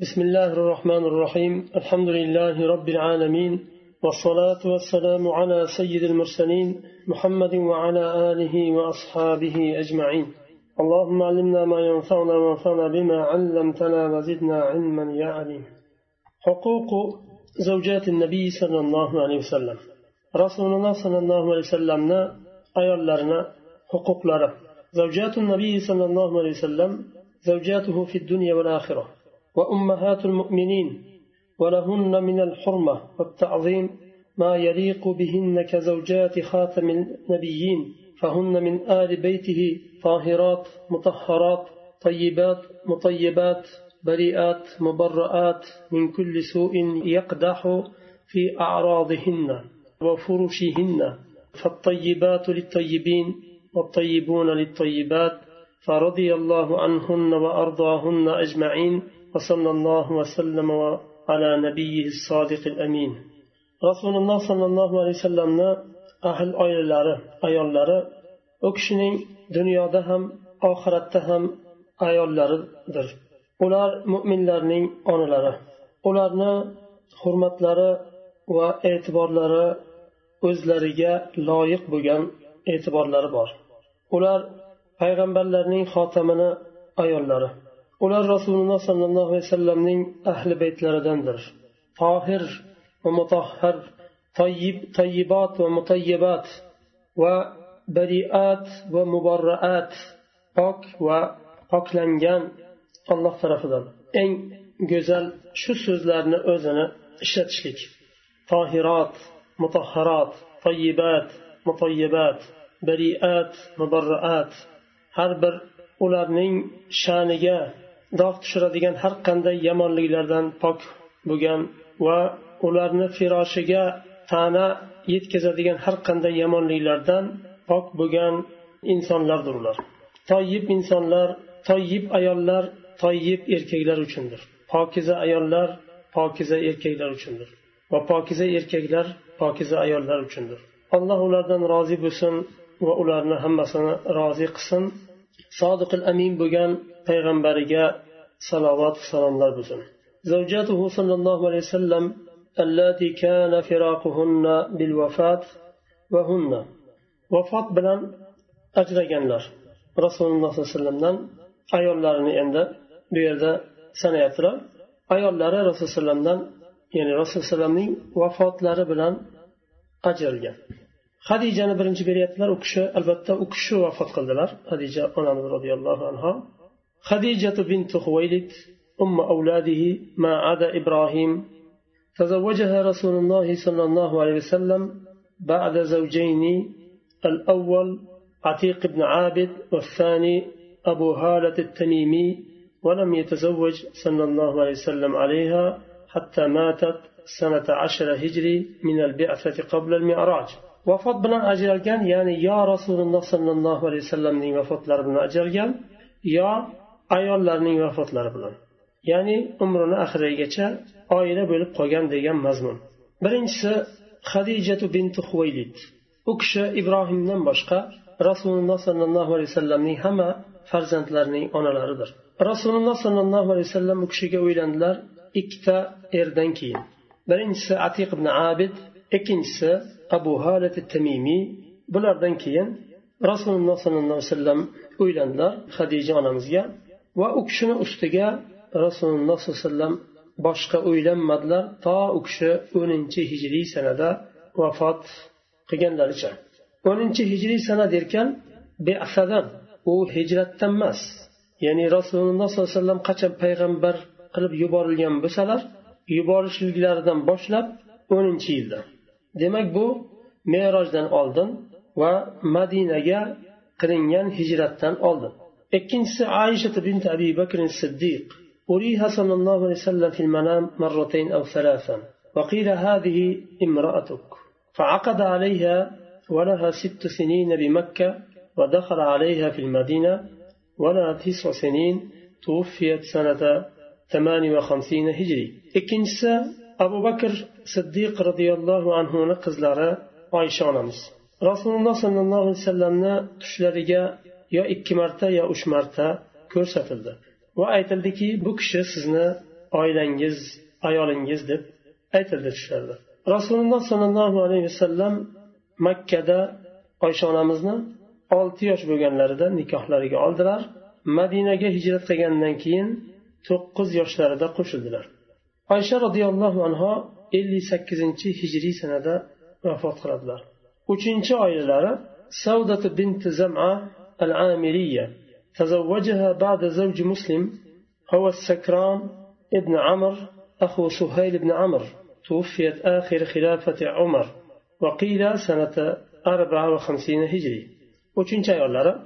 بسم الله الرحمن الرحيم. الحمد لله رب العالمين والصلاة والسلام على سيد المرسلين محمد وعلى آله وأصحابه أجمعين. اللهم علمنا ما ينفعنا وانفعنا بما علمتنا وزدنا علما يا عليم. حقوق زوجات النبي صلى الله عليه وسلم. رسول الله صلى الله عليه وسلم أيالرنا حقوق لره زوجات النبي صلى الله عليه وسلم زوجاته في الدنيا والآخرة. وأمهات المؤمنين ولهن من الحرمة والتعظيم ما يليق بهن كزوجات خاتم النبيين فهن من آل بيته طاهرات مطهرات طيبات مطيبات بريئات مبرآت من كل سوء يقدح في أعراضهن وفرشهن فالطيبات للطيبين والطيبون للطيبات فرضي الله عنهن وأرضاهن أجمعين. وصلى الله وسلم على نبيه الصادق الأمين رسول الله صلى الله عليه وسلم أهل oilalari ayollari u kishining dunyoda ham oxiratda ham ayollaridir ular mo'minlarning onalari ularni hurmatlari va e'tiborlari o'zlariga loyiq bo'lgan e'tiborlari bor ular payg'ambarlarning xotamini ayollari Ular rasululloh sollallohu alayhi vasallamning ahli baytlaridandir. Tohir va mutahhar tayyib tayyibot va mutayyibat va bariat va mubarraat pok va poklangan alloh tarafidan. Eng go'zal shu so'zlarni o'zini ishlatishlik. Tohirot mutahharot tayyibat mutayyibat bariat mubarraat. Har bir ularning sha'niga dog' tushiradigan har qanday yomonliklardan pok bo'lgan va ularni firoshiga ta'na yetkazadigan har qanday yomonliklardan pok bo'lgan insonlardir ular. Toyib insonlar toyib ayollar toyib erkaklar uchundir. Pokiza ayollar pokiza erkaklar uchundir. Va pokiza erkaklar pokiza ayollar uchundir. Alloh ulardan rozi bo'lsin va ularni hammasini rozi qilsin. Sodiqil amin bo'lgan payg'ambariga salovat salomlar bo'lsin زوجاته صلى الله عليه وسلم اللاتي كان فراقهن بالوفاة وهن وفاة بلان أجرجنلر رسول الله صلى الله عليه وسلم ayollarini endi bu yerda sanayaptilar ayollari rasululloh alayhivasallamdan ya'ni rasululloh alayhivasallamning vafotlari bilan ajralgan hadijani birinchi beryaptilar u kishi albatta u kishi vafot qildilar hadija onamiz roziyallohu anhu خديجة بنت خويلد أم أولاده ما عدا إبراهيم. تزوجها رسول الله صلى الله عليه وسلم بعد زوجين الأول عتيق بن عابد والثاني أبو هالة التميمي ولم يتزوج صلى الله عليه وسلم عليها حتى ماتت سنة عشر هجري من البعثة قبل المعراج. vafot bilan ajralgan ya'ni yo rasululloh sollallohu alayhi vasallamning vafotlari bilan ajralgan yo ayollarning vafotlari bilan. Ya'ni umrini oxirigacha oila bo'lib qolgan degan mazmun. Birinchisi hadijatu binti huvaylid u kishi ibrohimdan boshqa rasululloh sollallohu alayhi vasallamning hamma farzandlarining onalaridir. Rasululloh sollallohu alayhi vasallam u kishiga uylandilar ikkita erdan keyin. Birinchisi atiq ibn abid ikkinchisi abu halat tamimiy bulardan keyin rasululloh sollallohu alayhi vasallam uylandilar hadija onamizga. Va u kishini ustiga rasululloh sollallohu alayhi vasallam boshqa o'ylanmadilar. To u kishi o'ninchi hijriy sanada vafot qilganlaricha. O'ninchi hijriy sana derkan beasadan u hijratdan emas. Ya'ni rasululloh sollallohu alayhi vasallam qachon payg'ambar qilib yuborilgan bo'lsalar yuborishliklaridan boshlab o'ninchi yilda. Demak bu merojdan oldin va madinaga qilingan hijratdan oldin. Ikkinchisi aisha bint abi bakr siddiq أريها صلى الله عليه وسلم في المنام مرتين أو ثلاثا وقيل هذه امرأتك. فعقد عليها ولها ست سنين بمكة ودخل عليها في المدينة ولها تسع سنين توفيت سنة ثمان وخمسين هجري. إكنس أبو بكر صديق رضي الله عنه قزلارا عائشة onamiz rasululloh sollallohu alayhi vasallamni tushlariga yo ikki marta yo uch marta ko'rsatildi. Va aytildiki bu kishi sizni oilangiz ayolingiz deb aytildi tushlarda rasululloh sollallohu alayhi vasallam makkada oysha onamizni olti yosh bo'lganlarida nikohlariga oldilar. Madinaga hijrat qilgandan keyin to'qqiz yoshlarida qo'shildilar. Oysha roziyallohu anhu ellik sakkizinchi hijriy sanada vafot qiladilar. Uchinchi oilalari savdatu bint zama amiriya تزوجها بعد زوج مسلم هو السكران ابن عمر أخو سهيل بن عمر. توفيت آخر خلافة عمر وقيل سنة أربعة وخمسين هجري. وشنش أيولار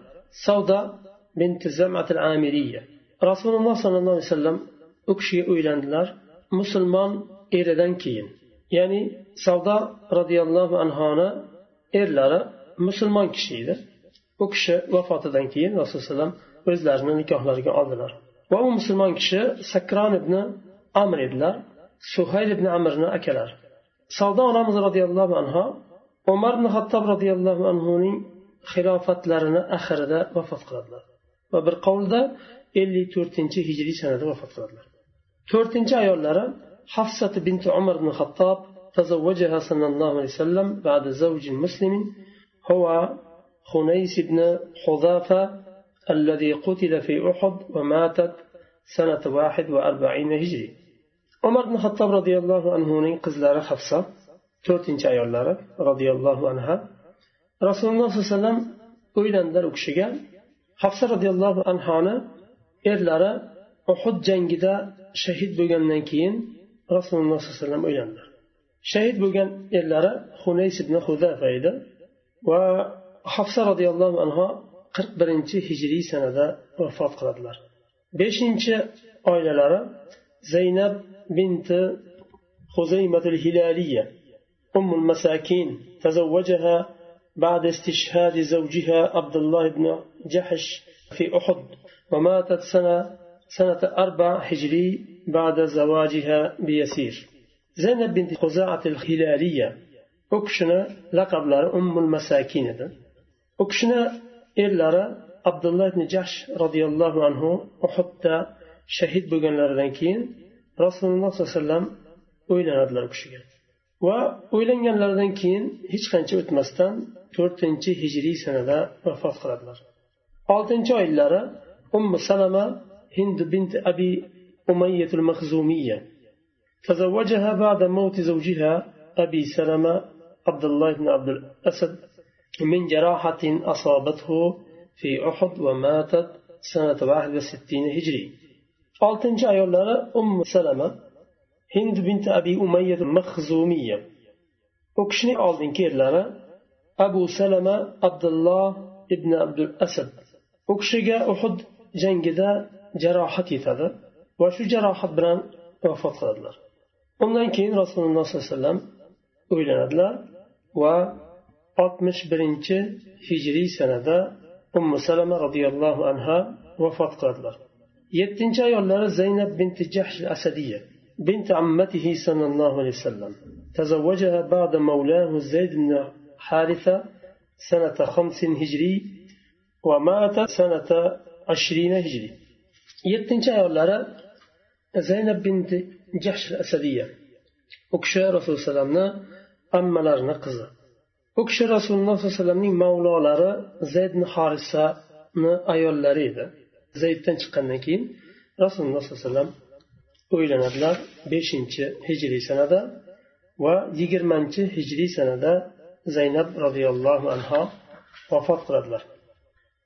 سودا بنت زمعة العامرية رسول الله صلى الله عليه وسلم أكشي أيلاندلار مسلمان إيردن كين. يعني سودا رضي الله عنها musulmon kishi edi u kishi vafotidan keyin rasululloh alayhi vasallam o'zlarini nikohlariga oldilar va u musulmon kishi sakron ibn amr edilar suhayl ibn amrni akalari savdo onamiz roziyallohu anhu umar ibn hattob roziyallohu anhuning xilofatlarini oxirida vafot qiladilar va bir qovulda ellik to'rtinchi hijriy sanada vafot qiladilar to'rtinchi ayollari hafsat bint umar ibn hattob تزوجها صلى الله عليه وسلم بعد زوج مسلم هو خنيس بن حذافة الذي قتل في أحد وماتت سنة واحد وأربعين هجري عمر بن الخطاب رضي الله عنه قزلار حفصة to'rtinchi ayollari roziyallohu anha rasululloh sollallohu alayhi vasallam uylandilar u kishiga hafsa roziyallohu anhoni erlari uhud jangida shahid bo'lgandan keyin rasululloh sollallohu alayhi vasallam uylandilar shahid bo'lgan erlari hunays ibn hudafa edi va حفصة رضي الله hofsa roziyallohu anhu qirq birinchi hijriy sanada vafot qiladilar. Beshinchi زينب بنت خزيمة الهلالية أم المساكين تزوجها بعد استشهاد زوجها عبد الله بن جحش في أحد وماتت سنة سنة أربع هجري بعد زواجها بيسير زينب بنت خزاعة الهلالية أكشنا لقب أم المساكين u kishini erlari abdulloh ibn jahsh roziyallohu anhu uhudda shahid bo'lganlaridan keyin rasululloh sollallohu alayhi vasallam o'ylanadilar u kishiga va o'ylanganlaridan keyin hech qancha o'tmasdan to'rtinchi hijriy sanada vafot qiladilar oltinchi oilalari ummu salama hind bint abi umayyatul mahzumiya تزوجها بعد موت زوجها أبي سلمة عبد الله بن عبد الأسد من جراحة أصابته في أحد وماتت سنة 61 هجري. ألتن جايولا أم سلمة هند بنت أبي أمية المخزومية. أكشني ألتن كيرلارا أبو سلمة عبد الله ابن عبد الأسد. أكشيغا أحد جنجدا جراحة تذا وشو جراحة بران وفات قدر أمنا كين رسول الله صلى الله عليه وسلم أولاد الله oltmish birinchi hijriy sanada ummu salama roziyallohu anha vafot qiladilar yettinchi ayollari zaynab binti jahsh asadiya بنت عمته صلى الله عليه وسلم تزوجها بعد مولاه زيد بن حارثة سنة خمس هجري ومات سنة عشرين هجري يتنجا أيولارا زينب بنت jahsh asadiya u kishi rasululloh alayhivasallamni ammalarini qizi u kishi rasululloh sollallohu alayhi vasallamning mavlolari zaydni horisani ayollari edi zayddan chiqqandan keyin rasululloh sollallohu alayhi vasallam o'ylanadilar beshinchi hijriy sanada va yigirmanchi hijriy sanada zaynab roziyallohu anhu vafot qiladilar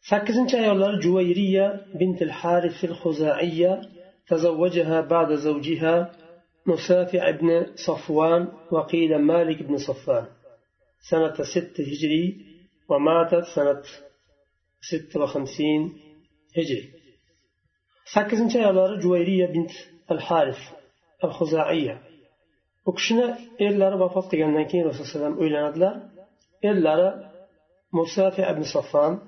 sakkizinchi ayollari juvayriya bintil harifil huzaiya تزوجها بعد زوجها مسافع بن صفوان وقيل مالك بن صفوان سنة ست هجري وماتت سنة ست وخمسين هجري سكز انت يا جويرية بنت الحارث الخزاعية وكشنا إلا ربا فقط قلنا كي رسول صلى الله عليه وسلم إلا إلا ربا مصافع بن صفان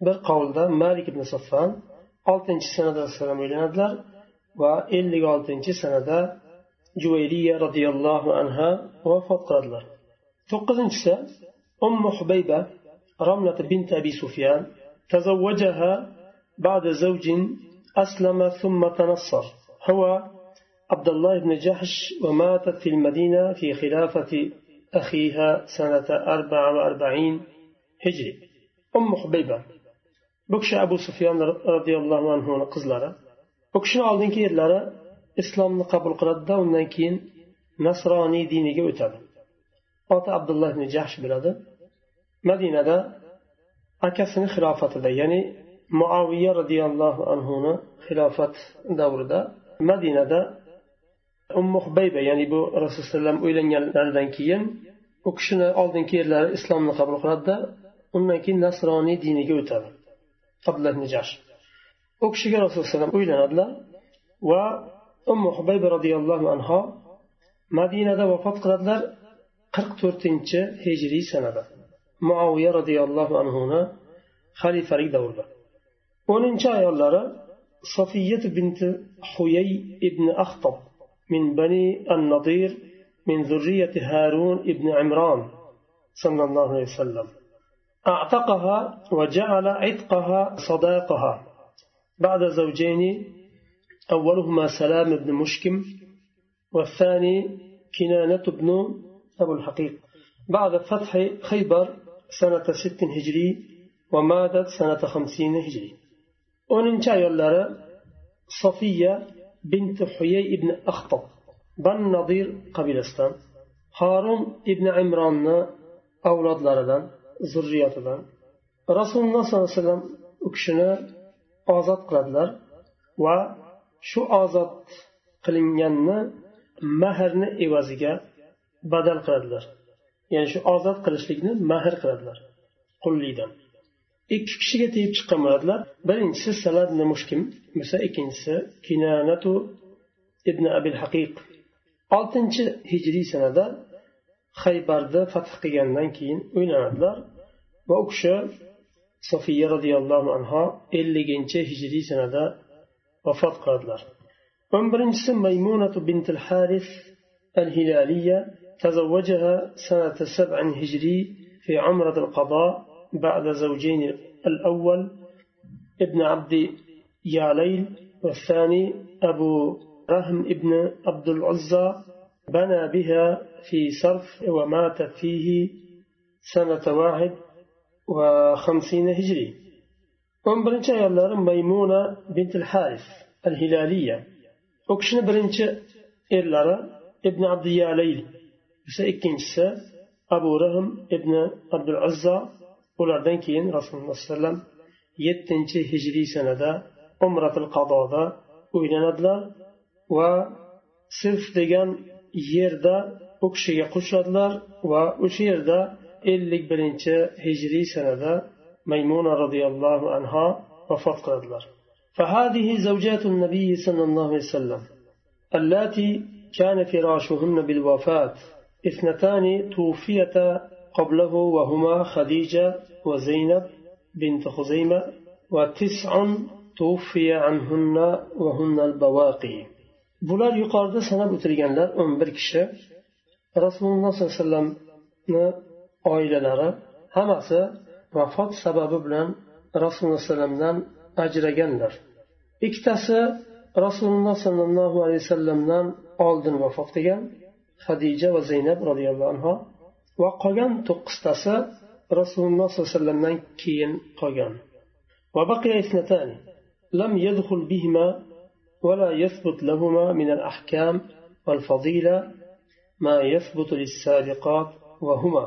بالقول ده مالك بن صفان altıncı senede selam ilanadılar ve 56. senede Cüveyriye radıyallahu anh'a vefat kıradılar. To'qqizinchisi ummu hubayba رملة بنت أبي سفيان تزوجها بعد زوج أسلم ثم تنصر. هو عبد الله بن جحش وماتت في المدينة في خلافة أخيها سنة أربع وأربعين هجري. أم حبيبة بكش أبو سفيان رضي الله عنه قزلرة aldingi yillari islomni qabul qiladida undan keyin nasroniy diniga o'tadi oti abdulloh ibn jahsh bo'ladi madinada akasini xilofatida ya'ni muaviya roziyallohu anhuni xilofat davrida madinada ummu hubayba ya'ni bu rasululloh alayhi vasallam uylanganlaridan keyin u kishini oldingi yillari islomni qabul qiladida undan keyin nasroniy diniga o'tadi abdulloh ibn jahsh. U kishiga rasululloh uylanadilar va ummu hubayba roziyallohu anhu madinada vafot qiladilar. Qirq to'rtinchi hijriy sanada muaviya roziyallohu anhuni xalifalik davrida. O'ninchi ayollari صفية بنت حيي ابن أخطب من بني النضير من ذرية هارون ابن عمران صلى الله عليه وسلم أعتقها وجعل عتقها صداقها بعد زوجين أولهما سلام بن مشكم والثاني كنانة بن السبب الحقيق بعد فتح خيبر سنة ست هجري ومادت سنة خمسين هجري. وننشا يولار صفية بنت حيي ابن أخطب بن نظير قبيلستان. هارون ابن عمران أولاد لاردان zurriyatidan رسول الله صلى الله عليه وسلم اكشنا qiladilar va وشو ozod qilinganni mahrni evaziga badal qiladilar. Ya'ni shu ozod qilishlikni mahr qiladilar. Qullikdan ikki kishiga tegib chiqqan bo'ladilar birinchisi salad ibn mushkim bo'lsa ikkinchisi kinanatu ibn abil haqiq. Oltinchi hijriy sanada haybarni fath qilgandan keyin uylanadilar va u kishi sofiya roziyallohu anhu elliginchi hijriy sanada vafot qiladilar. O'n birinchisi maymunatu bintil haris al hilaliya تزوجها سنة سبع هجري في عمرة القضاء بعد زوجين الأول ابن عبد ياليل والثاني أبو رهم ابن عبد العزى. بنى بها في صرف ومات فيه سنة واحد وخمسين هجري. ومن برنشا يالله ميمونة بنت الحارث الهلالية. وكشن برنشا إرلارا ابن عبد ياليل. بس إكنشسا أبو رهم ابن عبد العزى ulardan keyin rasululloh alayhi vasallam yettinchi hijriy sanada umratil qadoda uylanadilar va sirf degan yerda u kishiga qo'shiladilar va o'sha yerda ellik birinchi hijriy sanada maymuna roziyallohu anhu vafot qiladilar فهذه زوجات النبي صلى الله عليه وسلم اللاتي كان فراشهن بالوفاة اثنتان توفيتا قبله وهما خديجة وزينب بنت خزيمة وتسع توفي عنهن وهن البواقي bular yuqorida sanab o'tilganlar o'n bir kishi rasululloh sollallohu alayhi vasallamni oilalari hammasi vafot sababi bilan rasululloh alayhi vasallamdan ajraganlar ikkitasi rasululloh sollallohu alayhi vasallamdan oldin vafot qilgan hadija va zaynab roziyallohu anhu va qolgan to'qqiztasi rasululloh sollallohu alayhi vasallamdan keyin qolgan وبقي اثنتان لم يدخل بهما ولا يثبت لهما من الأحكام والفضيلة ما يثبت للسابقات وهما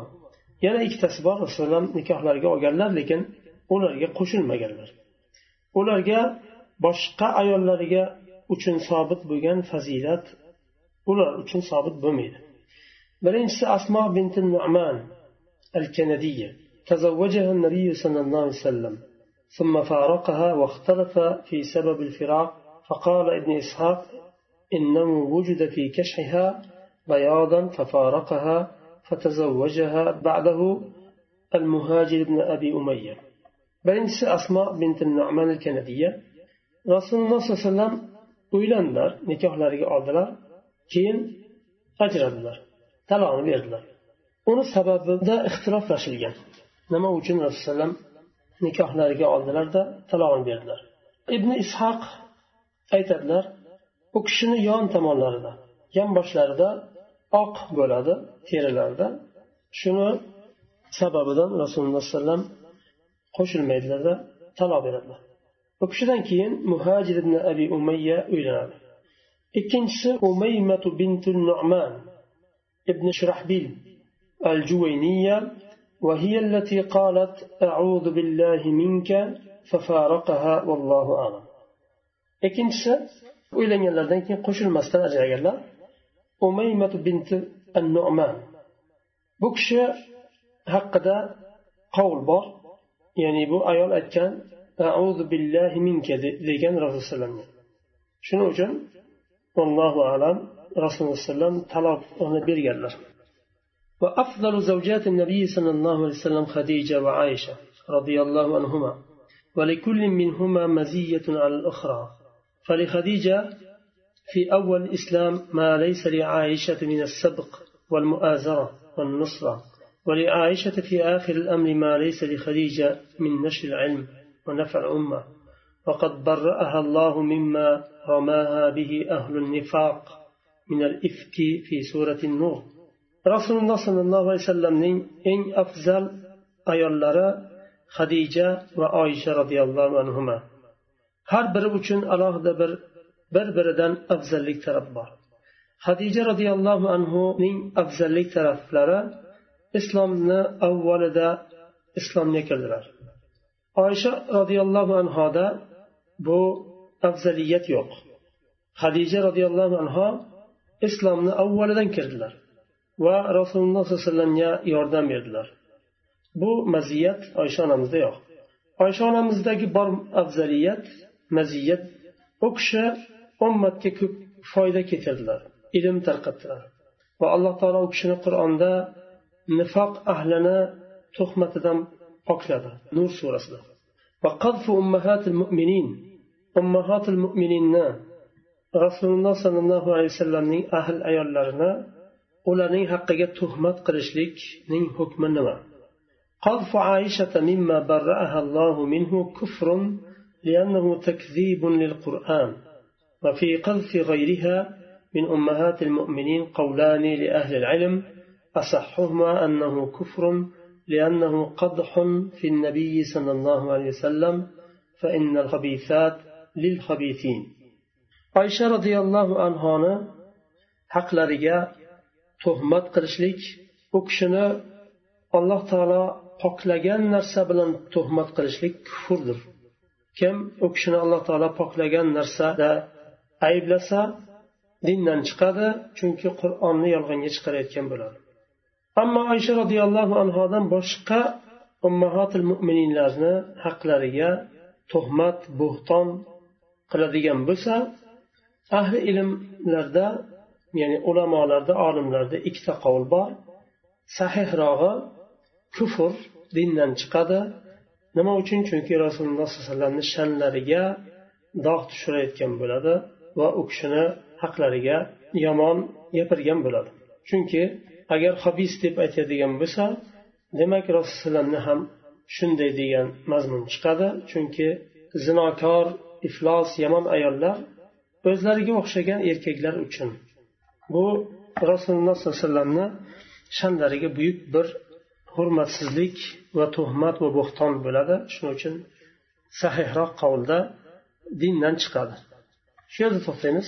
yana ikkitasi bor rasululloh nikohlarga olganlar lekin ularga qo'shilmaganlar ularga boshqa ayollariga uchun sobit bo'lgan fazilat ular uchun sobit bo'lmaydi birinchisi asmo binti nu'man al kanadiya تزوجها النبي صلى الله عليه وسلم ثم فارقها واختلف في سبب الفراق فقال ابن إسحاق إنه وجد في كشحها بياضا ففارقها فتزوجها بعده المهاجر بن أبي أمية بين أسماء بنت النعمان الكندية رسول الله صلى الله عليه وسلم أولاً نكاح لارجع keyin ajradilar talog'ini berdilar. Uni sababida ixtiroflashilgan nima uchun rasululloh nikohlariga oldilarda talog'ini berdilar. Ibn ishoq aytadilar u kishini yon tomonlarida yonboshlarida oq bo'ladi terilarida shuni sababidan rasululloh sallam qo'shilmaydilarda taloq beradilar. U kishidan keyin muhajir ibn abi umayya uylanadi. ikkinchisi umaymatu bintu nu'man ibn shurahbil al juvayniya وهي التي قالت أعوذ بالله منك ففارقها والله أعلم ikkinchisi uylanganlardan keyin qo'shilmasdan ajraganlar umaymat binti an nu'man bu kishi haqida qavl bor ya'ni bu ayol aytgan auzu billahi minka degan rasululloh shuning uchun allohu alam. Rasululloh alayhi taloqni berganlar. وأفضل زوجات النبي صلى الله عليه وسلم خديجة وعائشة رضي الله عنهما ولكل منهما مزية على الأخرى فلخديجة في أول الإسلام ما ليس لعائشة من السبق والمؤازرة والنصرة ولعائشة في آخر الأمر ما ليس لخديجة من نشر العلم ونفع الأمة وقد برأها الله مما رماها به أهل النفاق من الإفك في سورة النور رسول الله صلى الله عليه وسلم إن أفضل ayollari hadija va oysha roziyallohu anhu har biri uchun alohida bir bir biridan afzallik taraf bor hadija roziyallohu anhuning afzallik taraflari islomni avvalida islomga kirdilar oysha roziyallohu anhoda bu afzaliyat yo'q. Hadija roziyallohu anho islomni avvalidan kirdilar va rasululloh sollallohu alayhi vasallamga yordam berdilar. Bu maziyat oysha onamizda yo'q. Oysha onamizdagi bor afzaliyat maziyat u kishi ummatga ko'p foyda keltirdilar ilm tarqatdilar va alloh taolo u kishini qur'onda nifoq ahlini tuhmatidan pokladi nur surasida. وقذف أمهات المؤمنين. أمهات المؤمنين rasululloh sollallohu alayhi vasallamning ahl ayollarini ularning haqqiga tuhmat qilishlikning hukmi nima قذف عائشة مما برأها الله منه كفر لأنه تكذيب للقرآن. وفي قذف غيرها من أمهات المؤمنين قولان لأهل العلم أصحهما أنه كفر لأنه قدح في النبي صلى الله عليه وسلم فإن الخبيثات للخبيثين عائشة رضي الله عنها haqlariga tuhmat qilishlik u kishini alloh taolo poklagan narsa bilan tuhmat qilishlik kufrdir kim u kishini alloh taolo poklagan narsada ayblasa dindan chiqadi chunki qur'onni yolg'onga chiqarayotgan bo'ladi ammo oysha roziyallohu anhodan boshqa ummahotil mo'mininlarni haqlariga tuhmat bo'xton qiladigan bo'lsa ahli ilmlarda ya'ni ulamolarda olimlarda ikkita qovul bor. Sahihrog'i kufr dindan chiqadi. Nima uchun? Chunki rasululloh sollallohu alayhi vasallamni sha'nlariga dog' tushirayotgan bo'ladi va u kishini haqlariga yomon gapirgan bo'ladi. Chunki agar habis deb aytadigan bo'lsa demak rasulullohni ham shunday degan mazmun chiqadi. Chunki zinokor iflos yomon ayollar o'zlariga o'xshagan erkaklar uchun. Bu rasululloh sollallohu alayhi vasallamni sha'nlariga buyuk bir hurmatsizlik va tuhmat va bo'xton bo'ladi. Shuning uchun sahihroq qavlda dindan chiqadi. Shu yerda to'xtaymiz.